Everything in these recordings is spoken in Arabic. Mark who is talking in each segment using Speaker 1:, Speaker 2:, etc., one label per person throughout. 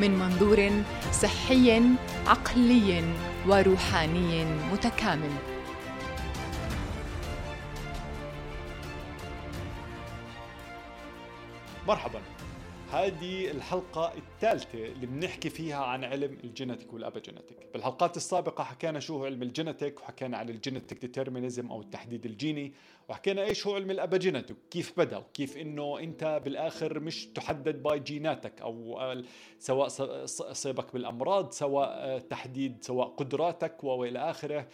Speaker 1: من منظور صحي عقلي وروحاني متكامل.
Speaker 2: مرحبا. هذه الحلقة الثالثة اللي بنحكي فيها عن علم ال genetic وال epigenetic بالحلقات السابقة حكينا شو هو علم ال genetic وحكينا عن ال genetic determinism أو التحديد الجيني وحكينا إيش هو علم ال epigenetic كيف بدأ وكيف إنه أنت بالآخر مش تحدد by جيناتك أو سواء صيبك بالأمراض سواء تحديد سواء قدراتك وإلى آخره.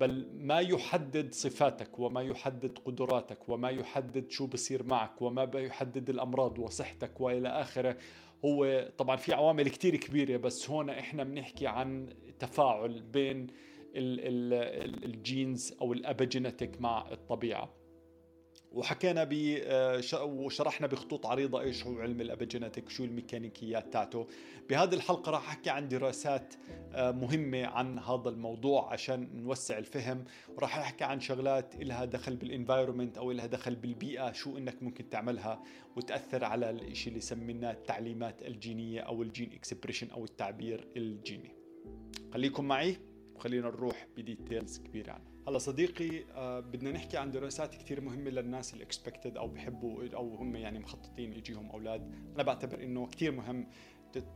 Speaker 2: بل ما يحدد صفاتك وما يحدد قدراتك وما يحدد شو بصير معك وما يحدد الأمراض وصحتك وإلى آخره. هو طبعا في عوامل كتير كبيرة بس هون إحنا بنحكي عن تفاعل بين ال genes أو ال epigenetic مع الطبيعة. وحكينا ب آه، وشرحنا بخطوط عريضة إيش هو علم ال epigenetic شو الميكانيكيات تاعته. بهذه الحلقة راح أحكي عن دراسات آه، مهمة عن هذا الموضوع عشان نوسع الفهم. وراح أحكي عن شغلات لها دخل بال environment أو لها دخل بالبيئة شو إنك ممكن تعملها وتأثر على الشيء اللي سميناه التعليمات الجينية أو ال gene expression أو التعبير الجيني. خليكم معي وخلينا نروح ب details كبيرة. عنها هلا صديقي آه بدنا نحكي عن دراسات كثير مهمة للناس ال expected أو بحبوا أو هم يعني مخططين يجيهم أولاد. أنا بعتبر إنه كثير مهم.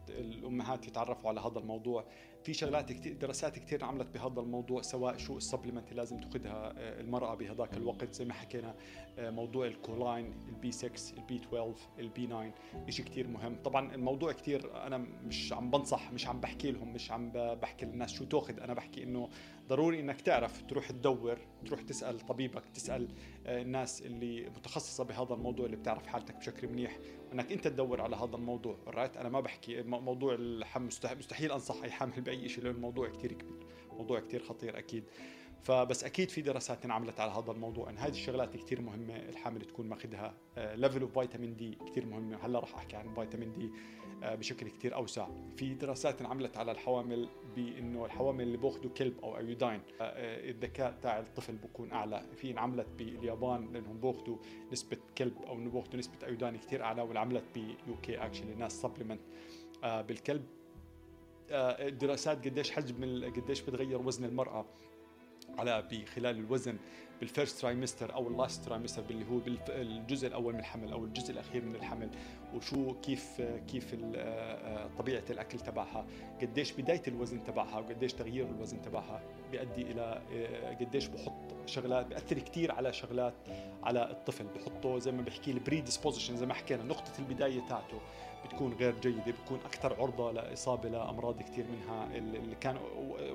Speaker 2: الأمهات يتعرفوا على هذا الموضوع. في شغلات كتير دراسات كثير عملت بهذا الموضوع سواء شو ال supplement اللي لازم تأخذها آه، المرأة بهذاك الوقت زي ما حكينا آه، موضوع الكولاين البي 6 البي 12 البي 9 شيء كثير مهم. طبعا الموضوع كثير أنا مش عم بنصح مش عم بحكي لهم مش عم بحكي للناس شو تأخذ. أنا بحكي إنه ضروري إنك تعرف تروح تدور تروح تسأل طبيبك تسأل آه، الناس اللي متخصصة بهذا الموضوع اللي بتعرف حالتك بشكل منيح. إنك أنت تدور على هذا الموضوع right أنا ما بحكي موضوع الحمل مستحيل أنصح أي حامل بأي شيء لأنه الموضوع كثير كبير موضوع كثير خطير أكيد. فبس أكيد في دراسات انعملت على هذا الموضوع إن هذه الشغلات كثير مهمة الحامل تكون ماخذها level of vitamin D كثير مهمه هلأ راح أحكي عن vitamin D آه، بشكل كثير أوسع. في دراسات انعملت على الحوامل بإنه الحوامل اللي بياخذوا kelp أو iodine آه، آه، الذكاء تاع الطفل بيكون أعلى. في انعملت باليابان لأنهم بياخذوا نسبة kelp أو بياخذوا نسبة iodine كثير أعلى وانعملت ب UK actually ناس supplement بال kelp. الدراسات قديش حجم قديش بتغير وزن المرأة. على بخلال الوزن بال first trimester أو ال last trimester اللي هو بالجزء الأول من الحمل أو الجزء الأخير من الحمل. وشو كيف كيف آه، طبيعة الأكل تبعها. قديش بداية الوزن تبعها وقديش تغيير الوزن تبعها. بيؤدي إلى آه، قديش بحط شغلات بيأثر كثير على شغلات على الطفل. بحطه زي ما بحكي ال predisposition زي ما حكينا نقطة البداية تاعته بتكون غير جيدة بتكون أكثر عرضة لإصابة لأمراض كثير منها اللي كان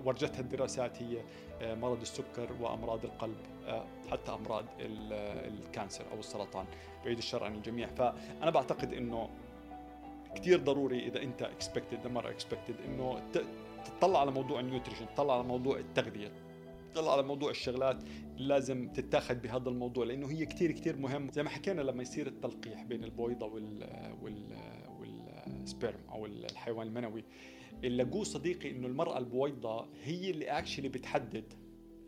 Speaker 2: ورجتها الدراسات هي آه، مرض السكر وأمراض القلب آه، حتى أمراض ال cancer أو السرطان. بعيد الشر عن الجميع. فأنا بعتقد إنه كثير ضروري إذا أنت expected مره expected إنه تطلع على موضوع ال nutrition تطلع على موضوع التغذية تطلع على موضوع الشغلات اللي لازم تتاخذ بهذا الموضوع لأنه هي كثير كثير مهم. زي ما حكينا لما يصير التلقيح بين البويضه وال وال وال sperm أو الحيوان المنوي اللي لقوه صديقي إنه المرأة البويضه هي اللي actually بتحدد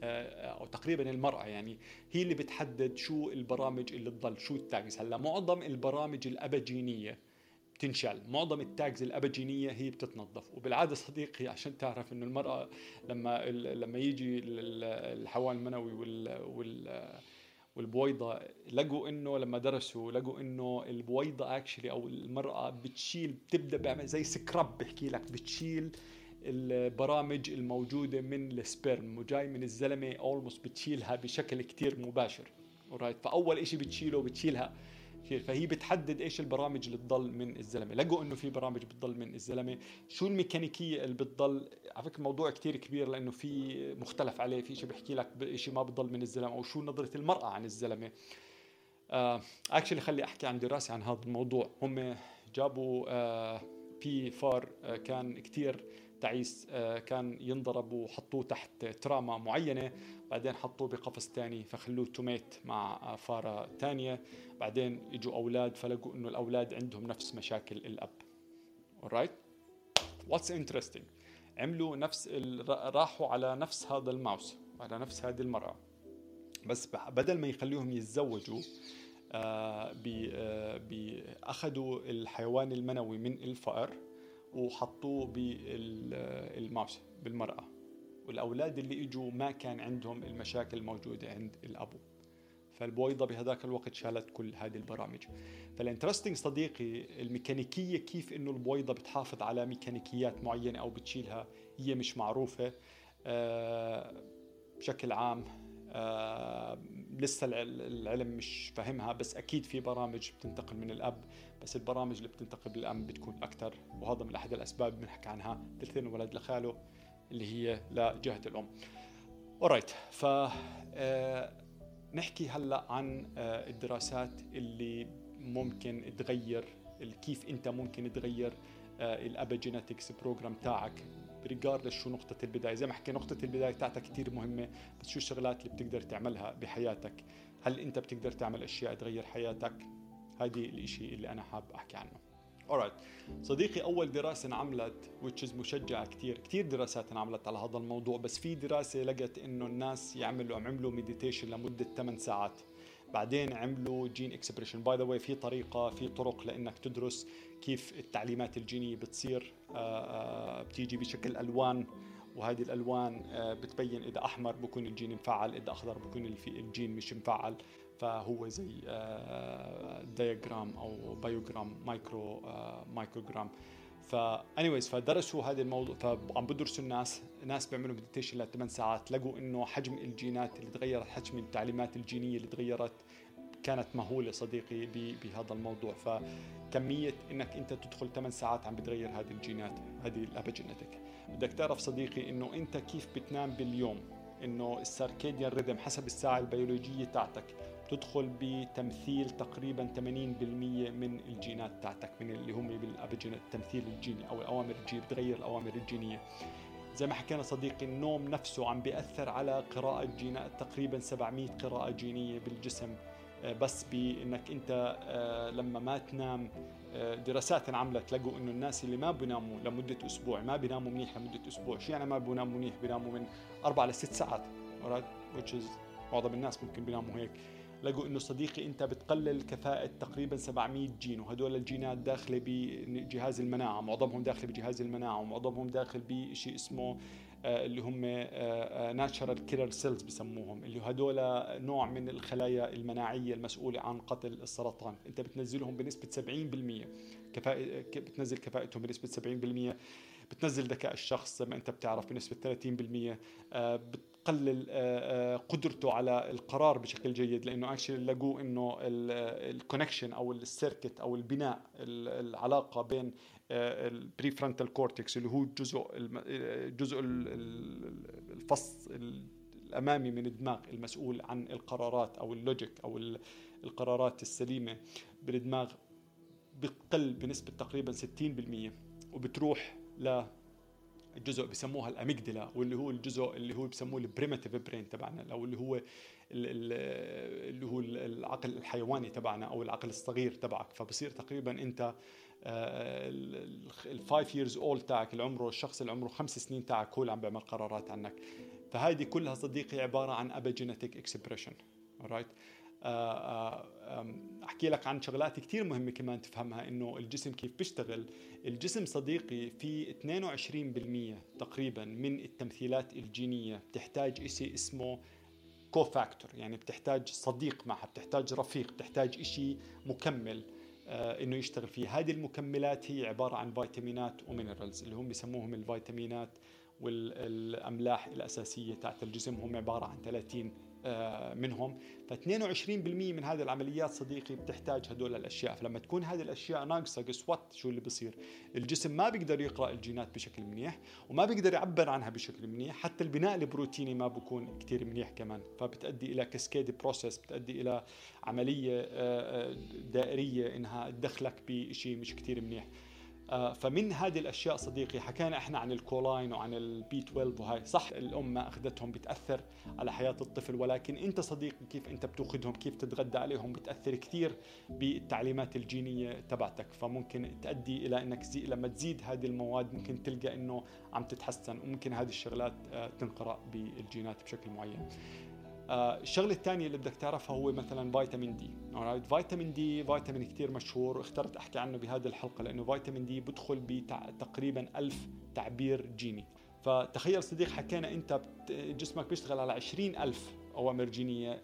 Speaker 2: آه، أو تقريبا المرأة يعني هي اللي بتحدد شو البرامج اللي تضل شو ال tags هلأ معظم البرامج الأبجينية بتنشال معظم ال tags الأبجينية هي بتتنظف. وبالعادة صديقي عشان تعرف إنه المرأة لما لما يجي الحيوان المنوي وال, وال والبويضة لقوا إنه لما درسوا لقوا إنه البويضة actually أو المرأة بتشيل بتبدأ بعمل زي scrub بحكي لك بتشيل البرامج الموجودة من ال sperm وجاي من الزلمة almost بتشيلها بشكل كتير مباشر. alright فأول شيء بتشيله بتشيلها فهي بتحدد إيش البرامج اللي بتضل من الزلمة. لقوا إنه في برامج بتضل من الزلمة. شو الميكانيكية اللي بتضل؟ على فكرة موضوع كتير كبير لأنه في مختلف عليه. في شيء بيحكي لك شيء ما بتضل من الزلمة أو شو نظرة المرأة عن الزلمة. actually آه خلي أحكي عن دراسة عن هذا الموضوع. هم جابوا آه في فار كان كتير تعيس كان ينضرب وحطوه تحت تراما معينة بعدين حطوه بقفص تاني فخلوه توميت مع فارة تانية. بعدين إجوا أولاد فلقوا إنه الأولاد عندهم نفس مشاكل الأب. Alright what's interesting عملوا نفس راحوا على نفس هذا الماوس على نفس هذه المرأة. بس بدل ما يخليهم يتزوجوا آه بي أخذوا الحيوان المنوي من الفأر وحطوه بالماوس بالمرأة. والأولاد اللي إجوا ما كان عندهم المشاكل الموجودة عند الأبو. فالبويضة بهذاك الوقت شالت كل هذه البرامج. فال interesting صديقي الميكانيكية كيف إنه البويضة بتحافظ على ميكانيكيات معينة أو بتشيلها هي مش معروفة. آه بشكل عام آه لسه العلم مش فاهمها بس أكيد في برامج بتنتقل من الأب بس البرامج اللي بتنتقل بالام بتكون أكثر وهذا من أحد الأسباب بنحكي عنها ثلثين الولد لخاله اللي هي لجهة الأم. alright ف آه نحكي هلأ عن آه الدراسات اللي ممكن تغير كيف أنت ممكن تغير آه ال epigenetics program تاعك regardless شو نقطة البداية. زي ما حكي نقطة البداية تاعتك كثير مهمة بس شو الشغلات اللي بتقدر تعملها بحياتك؟ هل أنت بتقدر تعمل أشياء تغير حياتك؟ هذه الإشي اللي أنا حاب أحكي عنه. Alright. صديقي أول دراسة انعملت which is مشجعة كثير كثير دراسات انعملت على هذا الموضوع بس في دراسة لقت إنه الناس يعملوا عملوا meditation لمدة 8 ساعات. بعدين عملوا gene expression by the way في طريقة في طرق لإنك تدرس كيف التعليمات الجينية بتصير آه، آه، بتيجي بشكل ألوان. وهذه الألوان آه، بتبين إذا أحمر بكون الجين مفعل إذا أخضر بكون الجين مش مفعل فهو زي diagram أو biogram micro microgram ف anyways فدرسوا هذا الموضوع فعم بدرسوا الناس ناس بيعملوا meditation لثمان ساعات لقوا إنه حجم الجينات اللي تغيرت حجم التعليمات الجينية اللي تغيرت كانت مهولة صديقي بهذا الموضوع. فكمية إنك أنت تدخل 8 ساعات عم بتغير هذه الجينات هذه الابيجينيتك بدك تعرف صديقي إنه أنت كيف بتنام باليوم؟ إنه الساركيديان ريذم حسب الساعة البيولوجية تاعتك. تدخل بتمثيل تقريبا 80% من الجينات تاعتك من اللي هم بالابيجين التمثيل الجيني أو الاوامر الجينيه بتغير الأوامر الجينية. زي ما حكينا صديقي النوم نفسه عم بيأثر على قراءة جينات تقريبا 700 قراءة جينية بالجسم. آه، بس بإنك أنت آه، لما ما تنام آه، دراسات انعملت لقوا إنه الناس اللي ما بيناموا لمدة أسبوع ما بيناموا منيح لمدة أسبوع. شو يعني ما بيناموا منيح؟ بيناموا من أربع لست ساعات معظم الناس ممكن بيناموا هيك. لقوا إنه صديقي أنت بتقلل كفاءة تقريبا 700 جين وهدول الجينات داخلة بجهاز المناعة معظمهم داخل بجهاز المناعة ومعظمهم داخل بشيء اسمه آه، اللي هم natural killer cells بسموهم اللي هدول نوع من الخلايا المناعية المسؤولة عن قتل السرطان. أنت بتنزلهم بنسبة 70% كفاءة بتنزل كفاءتهم بنسبة 70% بتنزل ذكاء الشخص زي ما أنت بتعرف بنسبة 30% آه، بتقلل آه، قدرته على القرار بشكل جيد لأنه actually لقوا إنه ال connection أو ال circuit أو البناء العلاقة بين ال prefrontal cortex اللي هو الجزء الجزء الفص الأمامي من الدماغ المسؤول عن القرارات أو ال logic أو القرارات السليمة بالدماغ بتقل بنسبة تقريبا 60% وبتروح ل الجزء بسموها ال amygdala واللي هو الجزء اللي هو بسموه ال primitive brain تبعنا أو اللي هو اللي هو العقل الحيواني تبعنا أو العقل الصغير تبعك. فبصير تقريبا أنت ال five years old تاعك اللي عمره الشخص اللي عمره خمس سنين تاعك هو اللي عم بيعمل قرارات عنك. فهذه كلها صديقي عبارة عن epigenetic expression right أحكي لك عن شغلات كثير مهمة كمان تفهمها إنه الجسم كيف بيشتغل. الجسم صديقي في 22% تقريبا من التمثيلات الجينية بتحتاج شيء اسمه cofactor يعني بتحتاج صديق معها بتحتاج رفيق بتحتاج شيء مكمل آه، إنه يشتغل فيه. هذه المكملات هي عبارة عن فيتامينات و minerals اللي هم بيسموهم الفيتامينات والأملاح الأساسية تاعت الجسم هم عبارة عن 30 آه، منهم. ف 22% من هذه العمليات صديقي بتحتاج هدول الأشياء. فلما تكون هذه الأشياء ناقصة guess what شو اللي بصير؟ الجسم ما بيقدر يقرأ الجينات بشكل منيح وما بيقدر يعبر عنها بشكل منيح. حتى البناء البروتيني ما بكون كثير منيح كمان. فبتؤدي إلى cascade process بتؤدي إلى عملية آه، آه، دائرية إنها تدخلك بشيء مش كثير منيح. آه، فمن هذه الأشياء صديقي حكينا إحنا عن الكولاين وعن ال B 12 وهاي. صح الام ما أخذتهم بتأثر على حياة الطفل ولكن أنت صديقي كيف أنت بتاخذهم كيف تتغذى عليهم؟ بتأثر كثير بالتعليمات الجينية تبعتك. فممكن تؤدي إلى إنك زي لما تزيد هذه المواد ممكن تلقى إنه عم تتحسن وممكن هذه الشغلات آه، تنقرأ بالجينات بشكل معين. آه، الشغلة الثانية اللي بدك تعرفها هو مثلا فيتامين دي. فيتامين دي فيتامين كثير مشهور واخترت أحكي عنه بهذه الحلقة لأنه فيتامين دي بدخل بتقريبا ألف تعبير جيني. فتخيل صديق حكينا أنت جسمك بيشتغل على عشرين ألف أوامر جينية.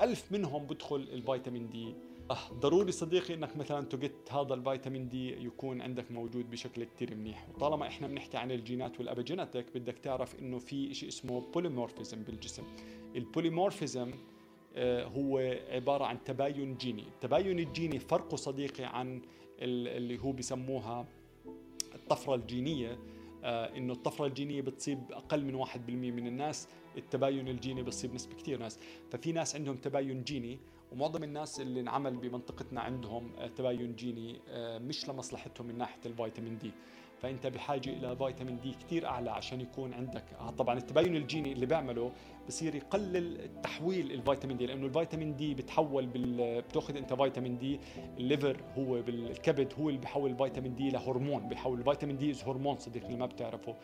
Speaker 2: ألف منهم بدخل الفيتامين دي. آه ضروري صديقي إنك مثلا ت get هذا الفيتامين دي يكون عندك موجود بشكل كتير منيح. وطالما إحنا بنحكي عن الجينات وال epigenetic بدك تعرف إنه في شيء اسمه polymorphism بالجسم. ال polymorphism آه هو عبارة عن تباين جيني. التباين الجيني فرقه صديقي عن اللي هو بسموها الطفرة الجينية. آه إنه الطفرة الجينية بتصيب أقل من 1% من الناس التباين الجيني بصيب نسبة كثير ناس. ففي ناس عندهم تباين جيني ومعظم الناس اللي انعمل بمنطقتنا عندهم آه، تباين جيني مش لمصلحتهم من ناحية الفيتامين D. فأنت بحاجة إلى فيتامين D كثير أعلى عشان يكون عندك. آه، طبعا التباين الجيني اللي بيعمله بصير يقلل تحويل الفيتامين D لأنه الفيتامين D بتحول بال... بتأخذ أنت فيتامين D ال liver هو بالكبد هو اللي بحول الفيتامين D لهرمون بحول الفيتامين D هرمون صديقي اللي ما بتعرفه.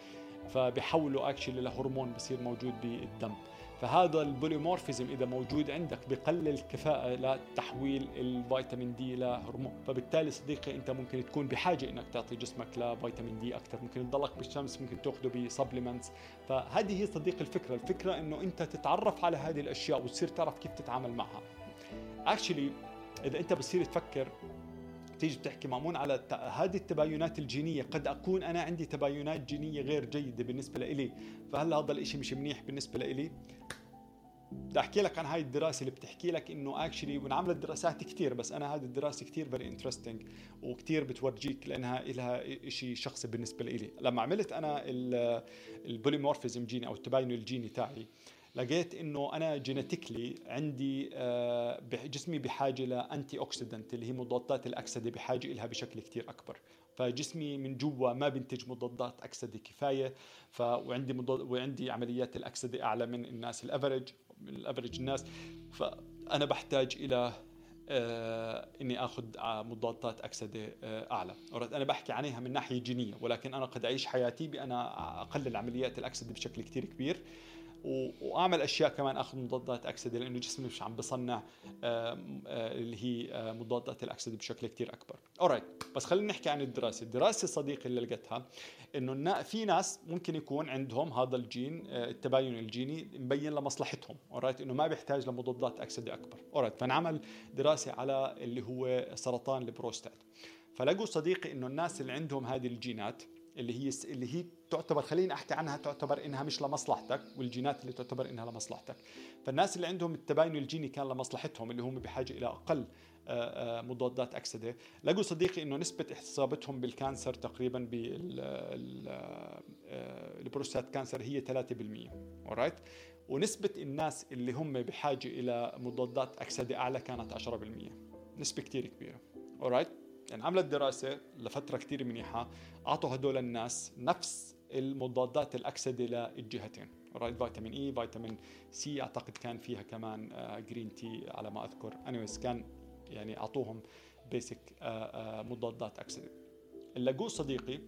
Speaker 2: فبحوله actually لهرمون بصير موجود بالدم. فهذا ال polymorphism إذا موجود عندك بقلل الكفاءة لتحويل الفيتامين D لهرمون فبالتالي صديقي أنت ممكن تكون بحاجة إنك تعطي جسمك لفيتامين D أكثر. ممكن تضلك بالشمس ممكن تأخذه ب supplements فهذه هي صديقي الفكرة. الفكرة إنه أنت تتعرف على هذه الأشياء وتصير تعرف كيف تتعامل معها. actually إذا أنت بتصير تفكر تيجي بتحكي مامون على هذه التباينات الجينية قد أكون أنا عندي تباينات جينية غير جيدة بالنسبة لإلي. فهل هذا الإشي مش منيح بالنسبة لإلي؟ بدي أحكي لك عن هاي الدراسة اللي بتحكي لك إنه actually وانعملت دراسات كثير بس أنا هذه الدراسة كثير very interesting وكثير بتورجيك لأنها لها شيء شخصي بالنسبة لي لما عملت أنا ال polymorphism جيني أو التباين الجيني تاعي لقيت إنه أنا genetically عندي آه، جسمي بحاجة ل antioxidant اللي هي مضادات الأكسدة بحاجة لها بشكل كثير أكبر. فجسمي من جوا ما بينتج مضادات أكسدة كفاية ف وعندي مضاد وعندي عمليات الأكسدة أعلى من الناس ال average من ال average الناس. فأنا بحتاج إلى آه إني آخذ مضادات أكسدة آه أعلى، أنا بحكي عنها من ناحية جينية ولكن أنا قد أعيش حياتي بانا أقلل عمليات الأكسدة بشكل كثير كبير. وأعمل أشياء كمان أخذ مضادات أكسدة لأنه جسمي مش عم بصنع آه، اللي هي آه، مضادات الأكسدة بشكل كثير أكبر. alright بس خلينا نحكي عن الدراسة، الدراسة صديقي اللي لقيتها إنه في ناس ممكن يكون عندهم هذا الجين آه، التباين الجيني مبين لمصلحتهم، alright إنه ما بيحتاج لمضادات أكسدة أكبر، alright فنعمل دراسة على اللي هو سرطان البروستات. فلقوا صديقي إنه الناس اللي عندهم هذه الجينات اللي هي اللي هي تعتبر خليني أحكي عنها تعتبر إنها مش لمصلحتك والجينات اللي تعتبر إنها لمصلحتك. فالناس اللي عندهم التباين الجيني كان لمصلحتهم اللي هم بحاجة إلى أقل آه، آه، مضادات أكسدة. لقوا صديقي إنه نسبة اصابتهم بال cancer تقريبا بالبروستات آه، cancer هي 3% alright ونسبة الناس اللي هم بحاجة إلى مضادات أكسدة أعلى كانت 10% نسبة كثير كبيرة alright يعني عملت دراسة لفترة كتير منيحة أعطوا هدول الناس نفس المضادات الأكسدة للجهتين right فيتامين E فيتامين C أعتقد كان فيها كمان green آه، tea على ما أذكر. anyways كان يعني أعطوهم basic آه، آه، مضادات أكسدة. اللي لقوه صديقي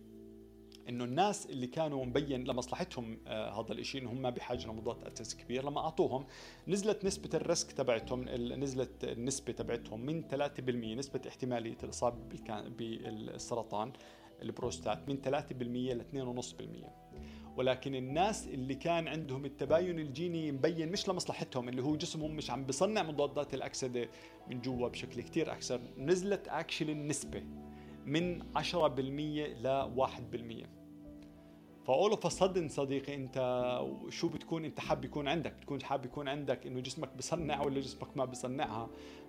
Speaker 2: إنه الناس اللي كانوا مبين لمصلحتهم آه هذا الشيء إنه هم بحاجة لمضادات أكسدة كثير. لما أعطوهم نزلت نسبة ال risk تبعتهم نزلت النسبة تبعتهم من 3% نسبة احتمالية الإصابة بالسرطان البروستات من 3% ل 2.5% ولكن الناس اللي كان عندهم التباين الجيني مبين مش لمصلحتهم اللي هو جسمهم مش عم بصنع مضادات الأكسدة من جوا بشكل كتير أكثر نزلت actually النسبة من 10% ل 1% ف all of صديقي أنت شو بتكون؟ أنت حاب يكون عندك بتكون حاب يكون عندك إنه جسمك بصنع ولا جسمك ما بصنعها؟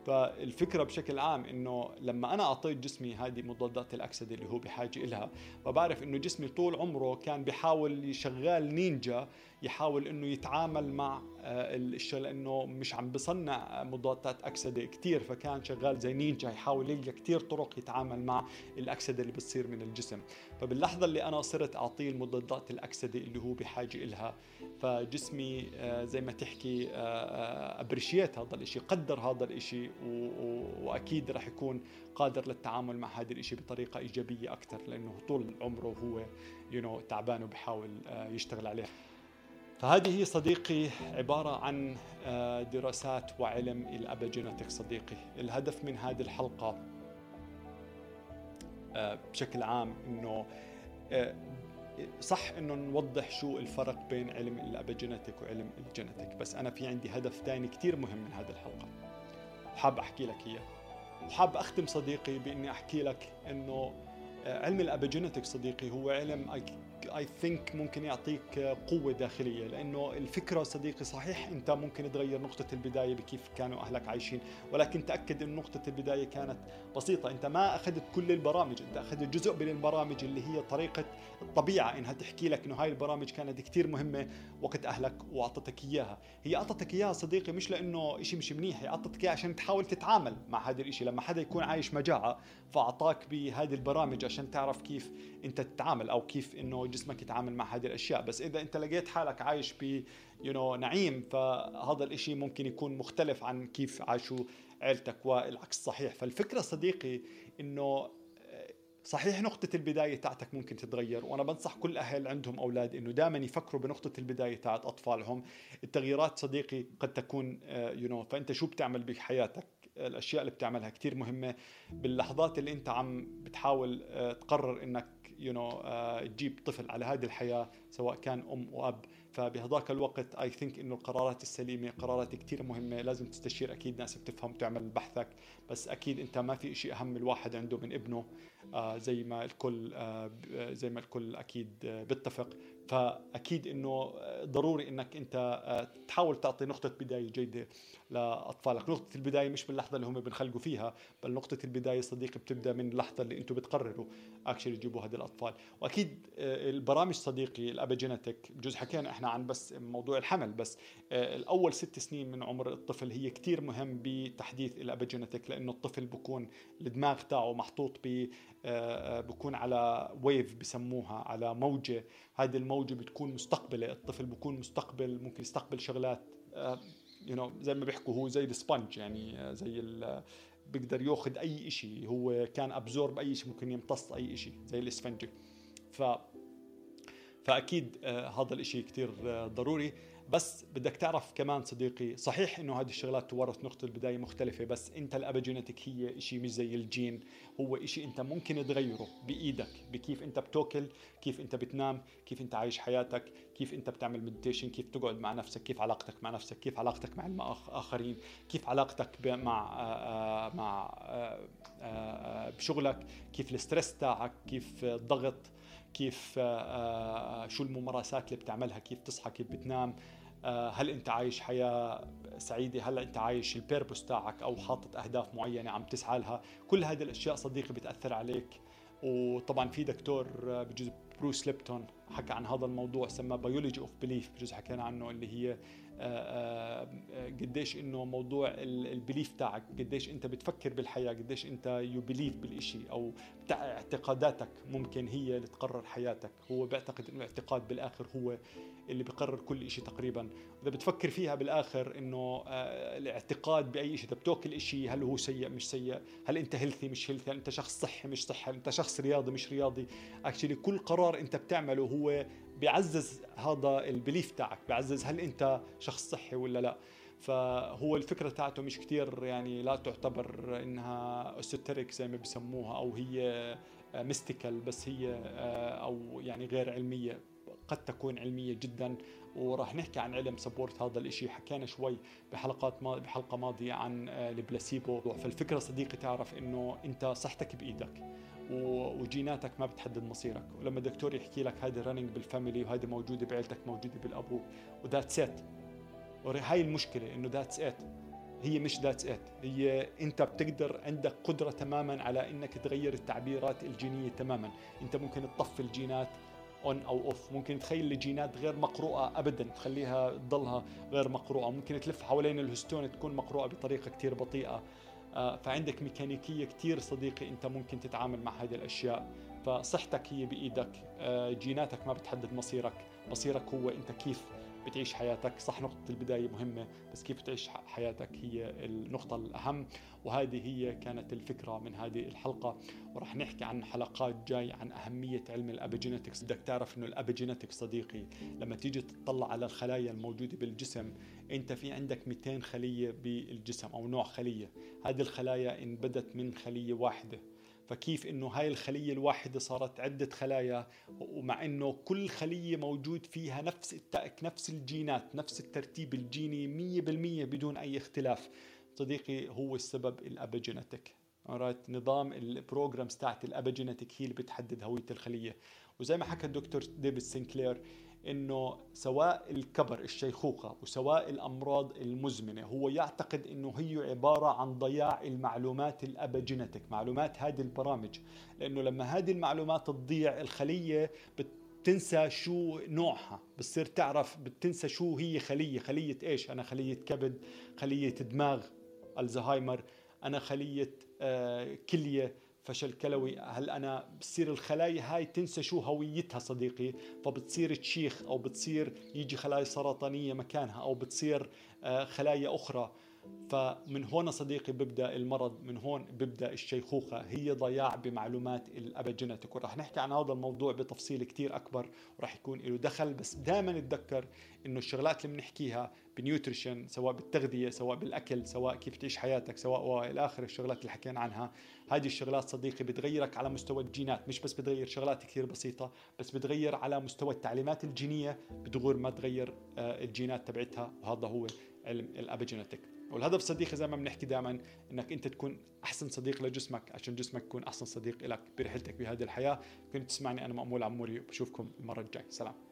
Speaker 2: فالفكرة بشكل عام إنه لما أنا أعطيت جسمي هذه مضادات الأكسدة اللي هو بحاجة لها فبعرف إنه جسمي طول عمره كان بيحاول شغال نينجا يحاول إنه يتعامل مع آه، الشيء لأنه مش عم بصنع مضادات أكسدة كثير فكان شغال زي نينجا يحاول يلقى كثير طرق يتعامل مع الأكسدة اللي بتصير من الجسم. فباللحظة اللي أنا صرت أعطيه المضادات الأكسدة اللي هو بحاجة لها فجسمي آه، زي ما تحكي ابريشيت آه، هذا الشيء قدر هذا الشيء وأكيد رح يكون قادر للتعامل مع هذا الشيء بطريقة إيجابية أكثر لأنه طول عمره هو يو you know, تعبان وبحاول يشتغل عليه. فهذه صديقي عبارة عن آه، دراسات وعلم الأبيجينيتك صديقي. الهدف من هذه الحلقة آه، بشكل عام آه، صح إنه نوضح شو الفرق بين علم الابيجينيتك وعلم الجينيتك بس أنا في عندي هدف ثاني كثير مهم من هذه الحلقة. وحاب أحكي لك إياه. وحاب أختم صديقي بإني أحكي لك إنه علم الابيجينيتك صديقي هو علم اي ثينك ممكن يعطيك قوة داخلية لأنه الفكرة صديقي صحيح أنت ممكن تغير نقطة البداية بكيف كانوا أهلك عايشين ولكن تأكد إن نقطة البداية كانت بسيطة. أنت ما أخذت كل البرامج أنت أخذت جزء من البرامج اللي هي طريقة الطبيعة إنها تحكي لك إنه هاي البرامج كانت كثير مهمة وقت أهلك وأعطتك إياها. هي أعطتك إياها صديقي مش لأنه شيء مش منيح هي أعطتك إياها عشان تحاول تتعامل مع هذا الشيء لما حدا يكون عايش مجاعة فأعطاك بهذه البرامج عشان تعرف كيف أنت تتعامل أو كيف إنه جسمك يتعامل مع هذه الأشياء. بس إذا أنت لقيت حالك عايش ب يو نو نعيم فهذا الإشي ممكن يكون مختلف عن كيف عاشوا عيلتك والعكس صحيح. فالفكرة صديقي إنه آه، صحيح نقطة البداية تاعتك ممكن تتغير وأنا بنصح كل أهل عندهم أولاد إنه دائما يفكروا بنقطة البداية تاعت أطفالهم. التغييرات صديقي قد تكون you آه، know فأنت شو بتعمل بحياتك؟ الأشياء اللي بتعملها كتير مهمة. باللحظات اللي أنت عم بتحاول آه، تقرر إنك you know, uh, تجيب طفل على هذه الحياة سواء كان أم واب فبهذاك الوقت I think إنه القرارات السليمة قرارات كثير مهمة لازم تستشير أكيد ناس بتفهم تعمل بحثك. بس أكيد أنت ما في شيء أهم الواحد عنده من ابنه آه زي ما الكل آه زي ما الكل أكيد آه بيتفق. فأكيد إنه ضروري إنك أنت آه، تحاول تعطي نقطة بداية جيدة لأطفالك. نقطة البداية مش باللحظة اللي هم بنخلقوا فيها بل نقطة البداية صديقي بتبدأ من اللحظة اللي أنتم بتقرروا actually تجيبوا هذه الأطفال. وأكيد آه، البرامج صديقي ال epigenetic بجوز حكينا إحنا عن بس موضوع الحمل بس آه، الأول ست سنين من عمر الطفل هي كتير مهم بتحديث ال epigenetic لأنه الطفل بكون الدماغ تاعه محطوط ب بكون على wave بسموها على موجة. هذه الموجة بتكون مستقبلة. الطفل بكون مستقبل ممكن يستقبل شغلات you know زي ما بيحكوا هو زي ال sponge يعني آه، زي بيقدر ياخذ أي شيء هو كان absorb أي شيء ممكن يمتص أي شيء زي الاسفنجي ف فأكيد آه هذا الشيء كثير آه ضروري. بس بدك تعرف كمان صديقي صحيح إنه هذه الشغلات تورث نقطة البداية مختلفة بس أنت ال epigenetic هي شيء مش زي الجين هو شيء أنت ممكن تغيره بإيدك بكيف أنت بتأكل كيف أنت بتنام كيف أنت عايش حياتك كيف أنت بتعمل meditation كيف تقعد مع نفسك كيف علاقتك مع نفسك كيف علاقتك مع الآخرين كيف علاقتك مع آه، آه، مع آه، بشغلك كيف ال stress تاعك كيف الضغط كيف شو الممارسات اللي بتعملها كيف تصحى كيف بتنام. هل انت عايش حياة سعيدة؟ هل انت عايش ال purpose تاعك أو حاطط اهداف معينة عم تسعى لها؟ كل هذه الأشياء صديقي بتأثر عليك. وطبعا في دكتور آه، بجوز بروس ليبتون حكى عن هذا الموضوع سماه Biology of Belief بجوز حكينا عنه اللي هي آه، قديش إنه موضوع ال belief تاعك قديش أنت بتفكر بالحياة قديش أنت you believe بالإشي أو اعتقاداتك ممكن هي اللي تقرر حياتك. هو بيعتقد إنه الاعتقاد بالآخر هو اللي بقرر كل شيء تقريبا. إذا بتفكر فيها بالآخر إنه آه، الاعتقاد بأي شيء إذا بتأكل شيء هل هو سيء مش سيء؟ هل أنت healthy مش healthy هل أنت شخص صحي مش صحي؟ هل أنت شخص رياضي مش رياضي؟ Actually كل قرار أنت بتعمله هو بيعزز هذا ال belief تاعك بيعزز هل أنت شخص صحي ولا لا؟ فهو الفكرة تاعته مش كتير يعني لا تعتبر إنها esoteric زي ما بسموها أو هي mystical بس هي آه، أو يعني غير علمية. قد تكون علمية جدا وراح نحكي عن علم support هذا الإشي. حكينا شوي بحلقات ما بحلقة ماضية عن آه، البلاسيبو فالفكرة صديقي تعرف إنه أنت صحتك بإيدك وجيناتك ما بتحدد مصيرك. ولما الدكتور يحكي لك هذه running بال family وهذه موجودة بعيلتك موجودة بالأبو و that's it هاي المشكلة إنه that's it هي مش that's it هي أنت بتقدر عندك قدرة تماما على إنك تغير التعبيرات الجينية تماما. أنت ممكن تطفي الجينات on أو off ممكن تخلي الجينات غير مقروءة ابدا تخليها تضلها غير مقروءة. ممكن تلف حوالين الهستون تكون مقروءة بطريقة كثير بطيئة. آه، فعندك ميكانيكية كثير صديقي أنت ممكن تتعامل مع هذه الأشياء. فصحتك هي بإيدك. آه، جيناتك ما بتحدد مصيرك. مصيرك هو أنت كيف. بتعيش حياتك. صح نقطة البداية مهمة بس كيف تعيش حياتك هي النقطة الأهم. وهذه هي كانت الفكرة من هذه الحلقة. وراح نحكي عن حلقات جاي عن أهمية علم ال epigenetics. بدك تعرف أنه ال epigenetics صديقي لما تيجي تطلع على الخلايا الموجودة بالجسم أنت في عندك 200 خلية بالجسم أو نوع خلية. هذه الخلايا انبدت من خلية واحدة. فكيف إنه هاي الخلية الواحدة صارت عدة خلايا ومع إنه كل خلية موجود فيها نفس التأ نفس الجينات نفس الترتيب الجيني 100% بدون أي اختلاف. صديقي هو السبب ال epigenetic right. نظام ال programs تاعت ال epigenetics هي اللي بتحدد هوية الخلية. وزي ما حكى الدكتور ديفيد سينكلير إنه سواء الكبر الشيخوخة وسواء الأمراض المزمنة هو يعتقد إنه هي عبارة عن ضياع المعلومات الابيجينيتك معلومات هذه البرامج. لأنه لما هذه المعلومات تضيع الخلية بتنسى شو نوعها بتصير تعرف بتنسى شو هي خلية. خلية إيش؟ أنا خلية كبد خلية دماغ ألزهايمر أنا خلية آه كلية. فشل كلوي هل أنا بصير الخلايا هاي تنسى شو هويتها صديقي؟ فبتصير تشيخ أو بتصير يجي خلايا سرطانية مكانها أو بتصير آه، خلايا أخرى. فمن هون صديقي ببدأ المرض من هون ببدأ الشيخوخة. هي ضياع بمعلومات الابيجينيتك وراح نحكي عن هذا الموضوع بتفصيل كتير أكبر وراح يكون له دخل بس دائما تذكر إنه الشغلات اللي بنحكيها بنيوتريشن سواء بالتغذية سواء بالأكل سواء كيف تعيش حياتك سواء وإلى آخر الشغلات اللي حكينا عنها. هذه الشغلات صديقي بتغيرك على مستوى الجينات. مش بس بتغير شغلات كثير بسيطة بس بتغير على مستوى التعليمات الجينية بدغور ما تغير آه، الجينات تبعتها. وهذا هو علم الابيجينيتك والهدف صديقي زي ما بنحكي دائما إنك أنت تكون أحسن صديق لجسمك عشان جسمك يكون أحسن صديق لك برحلتك بهذه الحياة. كنت تسمعني أنا مأمول عموري وبشوفكم المرة الجاية. سلام.